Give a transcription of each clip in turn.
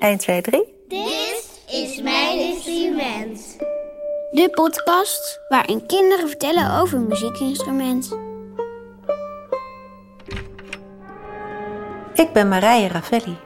1, 2, 3. Dit is mijn instrument. De podcast waarin kinderen vertellen over een muziekinstrument. Ik ben Marije Ravelli.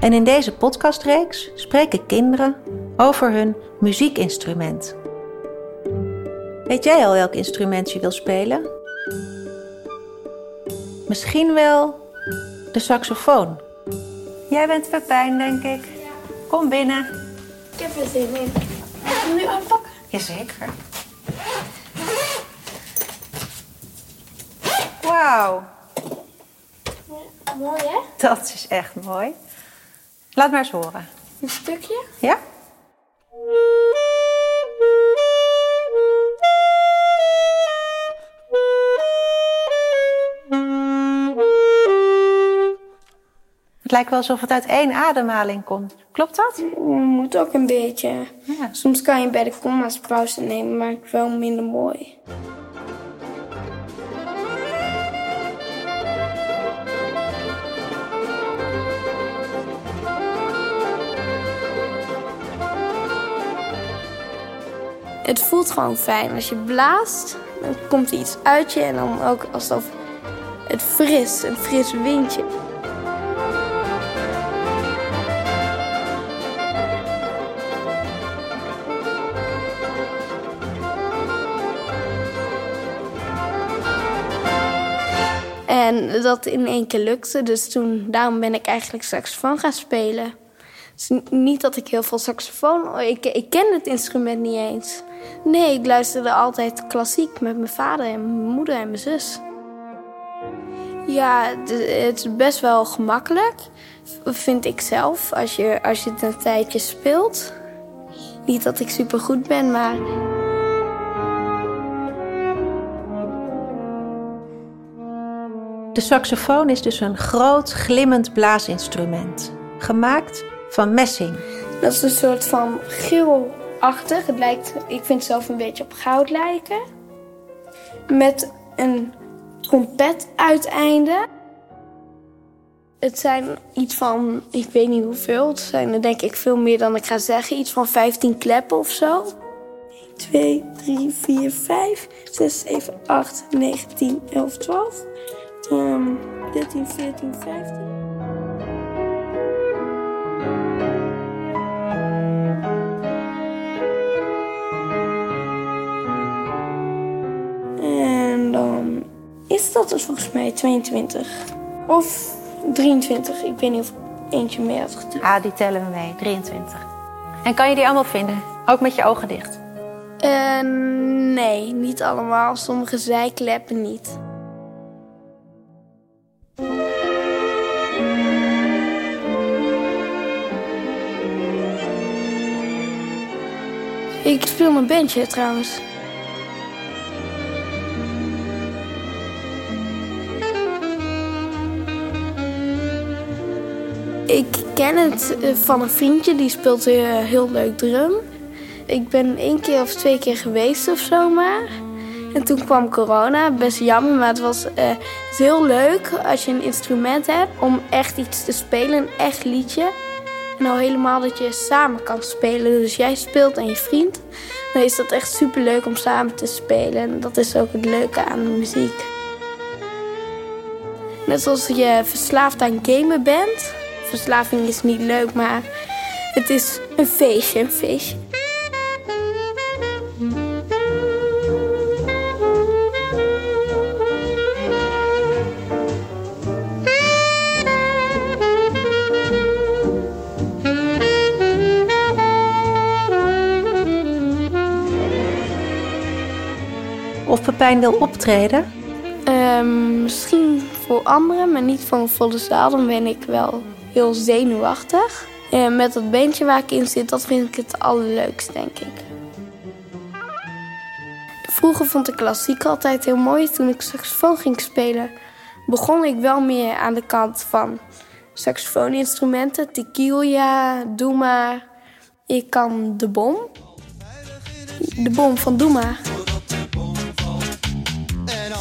En in deze podcastreeks spreken kinderen over hun muziekinstrument. Weet jij al welk instrument je wil spelen? Misschien wel de saxofoon. Jij bent Pepijn, denk ik. Kom binnen. Ik heb er zin in. Mag ik hem nu aanpakken? Jazeker. Wauw, Mooi hè? dat is echt mooi. Laat maar eens horen. Een stukje. Ja? Het lijkt wel alsof het uit één ademhaling komt. Klopt dat? Moet ook een beetje. Ja. Soms kan je bij de comma's pauze nemen, maar het is wel minder mooi. Het voelt gewoon fijn. Als je blaast, dan komt er iets uit je en dan ook alsof het fris, een fris windje. En dat in één keer lukte. Dus toen, daarom ben ik eigenlijk saxofoon gaan spelen. Dus niet dat ik heel veel saxofoon... Ik, ik ken het instrument niet eens. Nee, ik luisterde altijd klassiek met mijn vader en mijn moeder en mijn zus. Ja, het is best wel gemakkelijk, vind ik zelf, als je, als je het een tijdje speelt. Niet dat ik super goed ben, maar De saxofoon is dus een groot glimmend blaasinstrument. Gemaakt van messing. Dat is een soort van geelachtig. Het lijkt, ik vind het zelf een beetje op goud lijken. Met een trompetuiteinde. Het zijn iets van, ik weet niet hoeveel. Het zijn er denk ik veel meer dan ik ga zeggen. Iets van 15 kleppen of zo. 2, 3, 4, 5, 6, 7, 8, 9, 10, 11, 12. Ehm 13, 14, 15. En dan is dat dus volgens mij 22. Of 23. Ik weet niet of ik eentje meer had gedaan. Ah, die tellen we mee. 23. En kan je die allemaal vinden? Ook met je ogen dicht. Eh, nee, niet allemaal. Sommige zijkleppen niet. Ik speel een bandje trouwens. Ik ken het eh, van een vriendje, die speelt eh, heel leuk drum. Ik ben één keer of twee keer geweest of zo maar. En toen kwam corona, best jammer, maar het was eh, heel leuk als je een instrument hebt om echt iets te spelen, een echt liedje. En al helemaal dat je samen kan spelen. Dus jij speelt en je vriend. Dan is dat echt super leuk om samen te spelen. En dat is ook het leuke aan de muziek. Net zoals je verslaafd aan gamen bent. Verslaving is niet leuk, maar het is een feestje, een feestje. Of Pepijn wil optreden? Ehm, misschien voor anderen, maar niet voor een volle zaal. Dan ben ik wel heel zenuwachtig. En met dat beentje waar ik in zit, dat vind ik het allerleukst, denk ik. Vroeger vond ik klassiek altijd heel mooi. Toen ik saxofoon ging spelen, begon ik wel meer aan de kant van saxofooninstrumenten. Tequila, Doe maar. Ik kan de bom. De bom van Doe maar. En als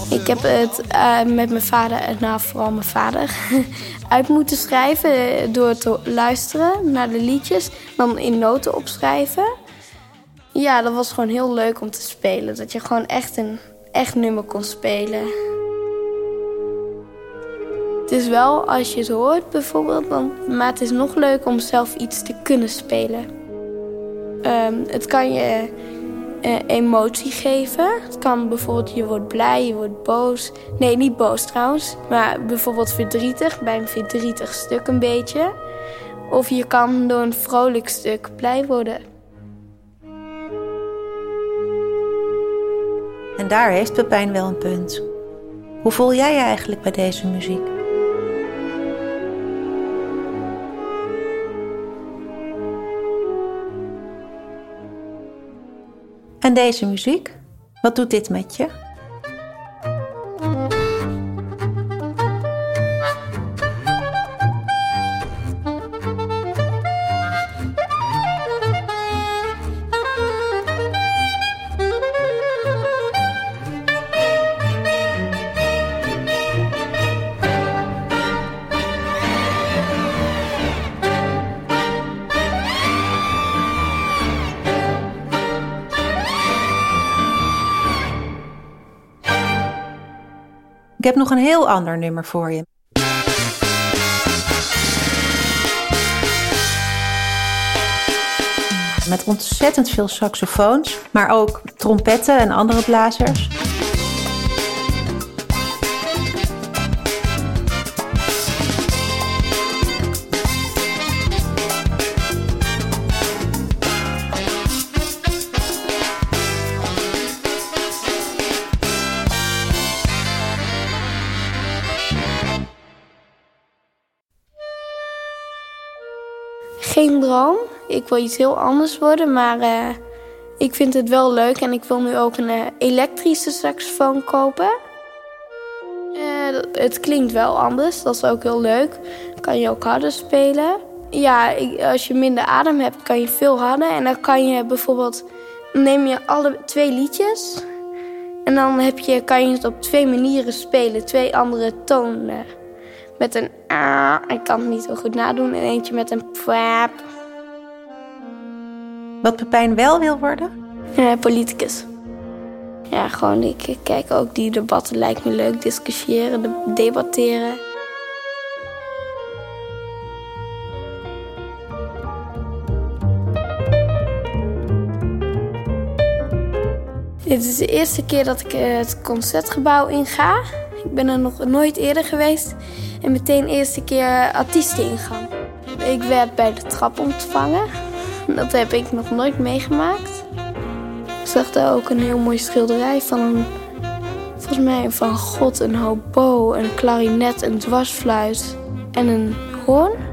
Ik heb het uh, met mijn vader, nou vooral mijn vader, uit moeten schrijven door te luisteren naar de liedjes. Dan in noten opschrijven. Ja, dat was gewoon heel leuk om te spelen. Dat je gewoon echt een echt nummer kon spelen. Het is wel, als je het hoort bijvoorbeeld, dan, maar het is nog leuker om zelf iets te kunnen spelen. Um, het kan je uh, emotie geven. Het kan bijvoorbeeld, je wordt blij, je wordt boos. Nee, niet boos trouwens, maar bijvoorbeeld verdrietig, bij een verdrietig stuk een beetje. Of je kan door een vrolijk stuk blij worden. En daar heeft Pepijn wel een punt. Hoe voel jij je eigenlijk bij deze muziek? En deze muziek? Wat doet dit met je? Heb nog een heel ander nummer voor je. Met ontzettend veel saxofoons, maar ook trompetten en andere blazers. Droom. Ik wil iets heel anders worden, maar uh, ik vind het wel leuk en ik wil nu ook een uh, elektrische saxofoon kopen. Uh, het klinkt wel anders, dat is ook heel leuk. Kan je ook harder spelen. Ja, ik, als je minder adem hebt, kan je veel harder. En dan kan je bijvoorbeeld, neem je alle twee liedjes. En dan heb je, kan je het op twee manieren spelen, twee andere tonen met een a. Ik kan het niet zo goed nadoen. En eentje met een pwap. Wat Pepijn wel wil worden? Ja, politicus. Ja, gewoon, ik kijk ook die debatten, lijkt me leuk. Discussiëren, debatteren. Dit is de eerste keer dat ik eh, het concertgebouw inga. Ik ben er nog nooit eerder geweest en meteen de eerste keer artiesteningang. Ik werd bij de trap ontvangen. Dat heb ik nog nooit meegemaakt. Ik zag daar ook een heel mooi schilderij van een, volgens mij van God, een hobo, een klarinet, een dwarsfluit en een hoorn.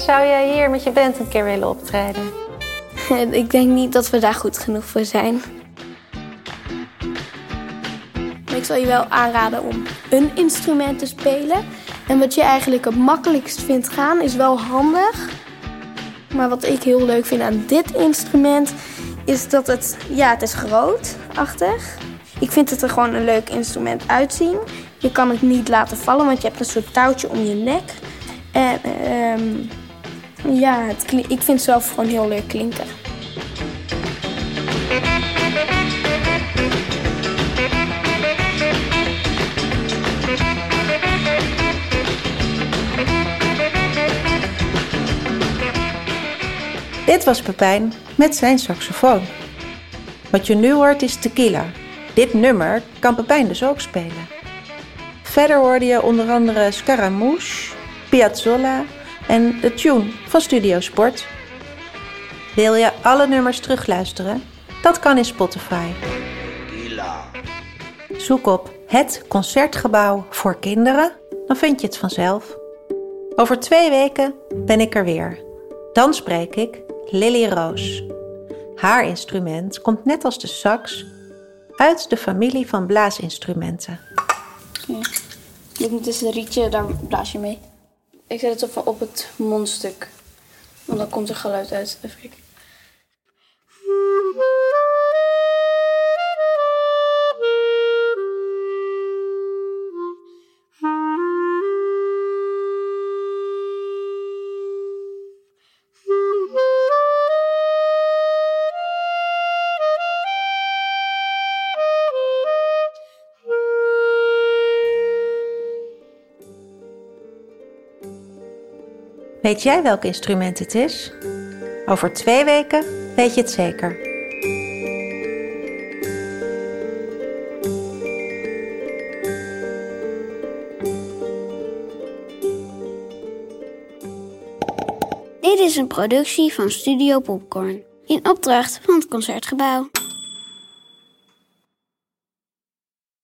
zou jij hier met je band een keer willen optreden? Ik denk niet dat we daar goed genoeg voor zijn. Ik zal je wel aanraden om een instrument te spelen. En wat je eigenlijk het makkelijkst vindt gaan, is wel handig. Maar wat ik heel leuk vind aan dit instrument, is dat het, ja, het is grootachtig. Ik vind het er gewoon een leuk instrument uitzien. Je kan het niet laten vallen, want je hebt een soort touwtje om je nek. En um, ja, het ik vind het zelf gewoon heel leuk klinken. Dit was Pepijn met zijn saxofoon. Wat je nu hoort is tequila. Dit nummer kan Pepijn dus ook spelen. Verder hoorde je onder andere Scaramouche, Piazzolla en de tune van Studio Sport. Wil je alle nummers terugluisteren? Dat kan in Spotify. Zoek op het concertgebouw voor kinderen, dan vind je het vanzelf. Over twee weken ben ik er weer. Dan spreek ik Lily Roos. Haar instrument komt net als de sax uit de familie van blaasinstrumenten. Dit is een rietje, daar blaas je mee. Ik zet het op, het mondstuk. Want dan komt er geluid uit. Even. Weet jij welk instrument het is? Over twee weken weet je het zeker. Dit is een productie van Studio Popcorn. In opdracht van het Concertgebouw.